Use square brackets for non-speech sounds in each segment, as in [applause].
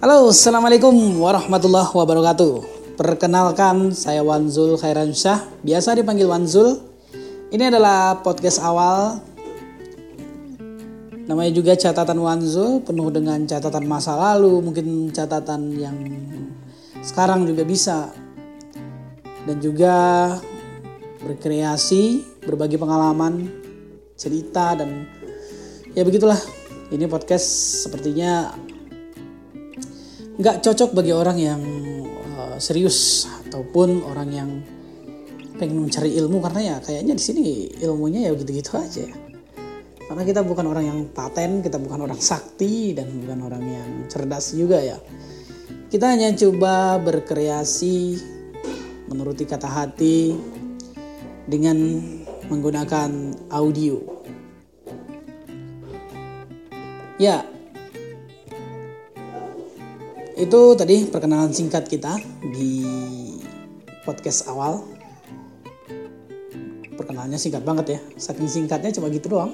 Halo, Assalamualaikum warahmatullahi wabarakatuh. Perkenalkan, saya Wanzul Khairan Syah, biasa dipanggil Wanzul. Ini adalah podcast awal. Namanya juga catatan Wanzul, penuh dengan catatan masa lalu, mungkin catatan yang sekarang juga bisa. Dan juga berkreasi, berbagi pengalaman, cerita dan ya begitulah. Ini podcast sepertinya nggak cocok bagi orang yang uh, serius ataupun orang yang pengen mencari ilmu. Karena ya kayaknya di sini ilmunya ya gitu-gitu aja. Karena kita bukan orang yang paten kita bukan orang sakti dan bukan orang yang cerdas juga ya. Kita hanya coba berkreasi menuruti kata hati dengan menggunakan audio. Ya itu tadi perkenalan singkat kita di podcast awal. Perkenalannya singkat banget ya. Saking singkatnya cuma gitu doang.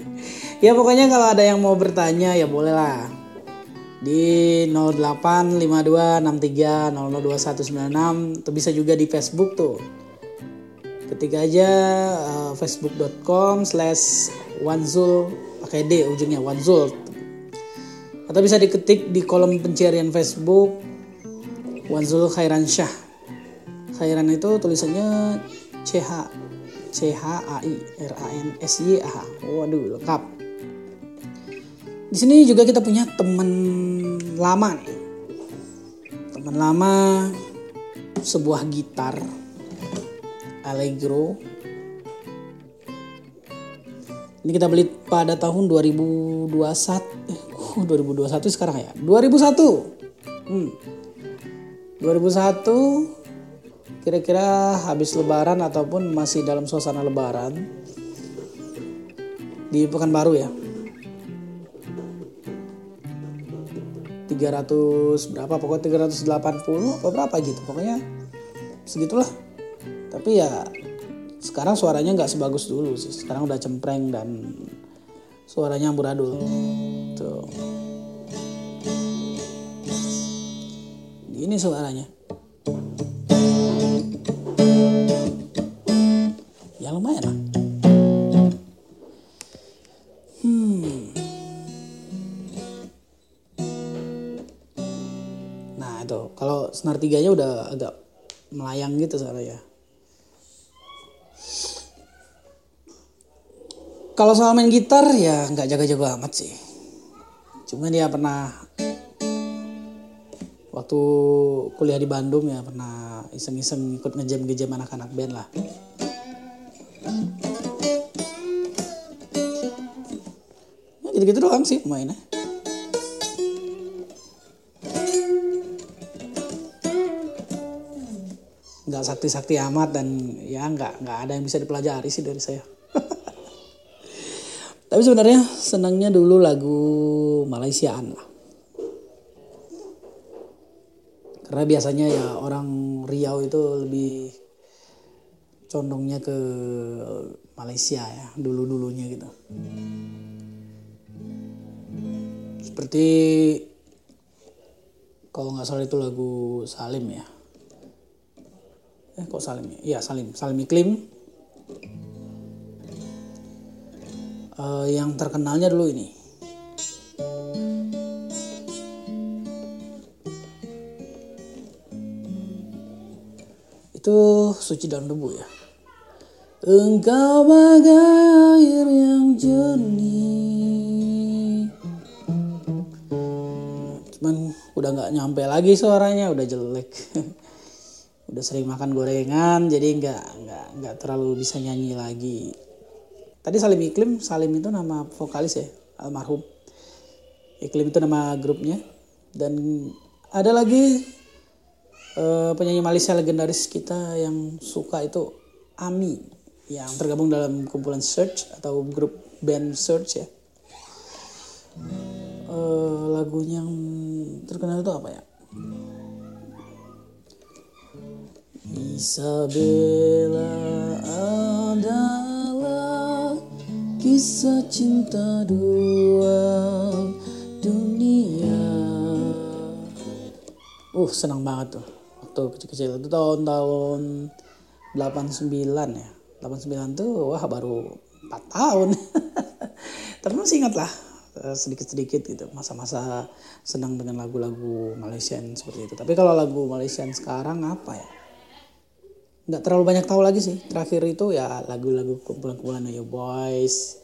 [laughs] ya pokoknya kalau ada yang mau bertanya ya boleh lah. Di 085263002196 atau bisa juga di Facebook tuh. Ketika aja uh, facebook.com slash wanzul pakai D ujungnya wanzul atau bisa diketik di kolom pencarian Facebook Wanzul Khairan Syah. Khairan itu tulisannya CH C H A I R A N S Y A. Waduh, lengkap. Di sini juga kita punya teman lama nih. Teman lama sebuah gitar Allegro. Ini kita beli pada tahun 2021 eh, 2021 sekarang ya? 2001 hmm. 2001 kira-kira habis lebaran ataupun masih dalam suasana lebaran di Pekanbaru ya? 300 berapa? Pokoknya 380 atau berapa gitu pokoknya segitulah. Tapi ya sekarang suaranya nggak sebagus dulu sih. Sekarang udah cempreng dan suaranya amburadul. Tuh. Ini suaranya. Ya lumayan lah. Hmm. Nah itu. Kalau senar tiganya udah agak melayang gitu suaranya kalau soal main gitar ya nggak jaga-jaga amat sih. Cuman dia pernah waktu kuliah di Bandung ya pernah iseng-iseng ikut ngejam ngejam anak-anak band lah. Ya, gitu-gitu doang sih mainnya. Nggak sakti-sakti amat dan ya nggak nggak ada yang bisa dipelajari sih dari saya tapi sebenarnya senangnya dulu lagu Malaysiaan lah. Karena biasanya ya orang Riau itu lebih condongnya ke Malaysia ya dulu dulunya gitu. Seperti kalau nggak salah itu lagu Salim ya. Eh kok Salim ya? Iya Salim. Salim Iklim uh, yang terkenalnya dulu ini. Itu suci dalam debu ya. Engkau bagai air yang jernih. Cuman udah nggak nyampe lagi suaranya udah jelek. [laughs] Udah sering makan gorengan jadi nggak nggak nggak terlalu bisa nyanyi lagi tadi Salim Iklim Salim itu nama vokalis ya almarhum. Iklim itu nama grupnya. Dan ada lagi uh, penyanyi Malaysia legendaris kita yang suka itu Ami yang tergabung dalam kumpulan Search atau grup band Search ya. Uh, lagunya yang terkenal itu apa ya? Isabella adalah kisah cinta dua dunia. Uh senang banget tuh. Waktu kecil-kecil itu tahun-tahun 89 ya. 89 tuh wah baru 4 tahun. [laughs] Tapi masih ingat lah eh, sedikit-sedikit gitu. Masa-masa senang dengan lagu-lagu Malaysian seperti itu. Tapi kalau lagu Malaysian sekarang apa ya nggak terlalu banyak tahu lagi sih. Terakhir itu ya lagu-lagu kumpulan-kumpulan Yo Boys.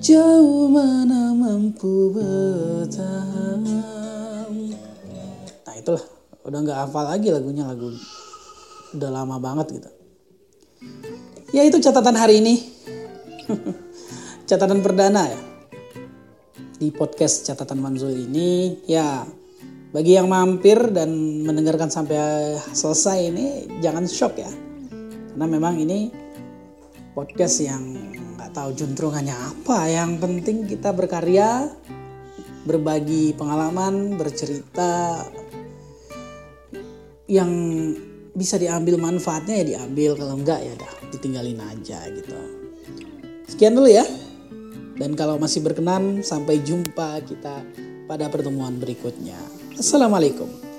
Jauh mana mampu bertahan. Nah itulah. Udah nggak hafal lagi lagunya. Lagu udah lama banget gitu. Ya itu catatan hari ini. [laughs] Catatan perdana ya. Di podcast catatan Manzul ini ya bagi yang mampir dan mendengarkan sampai selesai ini jangan shock ya. Karena memang ini podcast yang nggak tahu juntrungannya apa. Yang penting kita berkarya, berbagi pengalaman, bercerita yang bisa diambil manfaatnya ya diambil kalau enggak ya dah ditinggalin aja gitu. Sekian dulu ya. Dan kalau masih berkenan sampai jumpa kita pada pertemuan berikutnya. Assalamualaikum.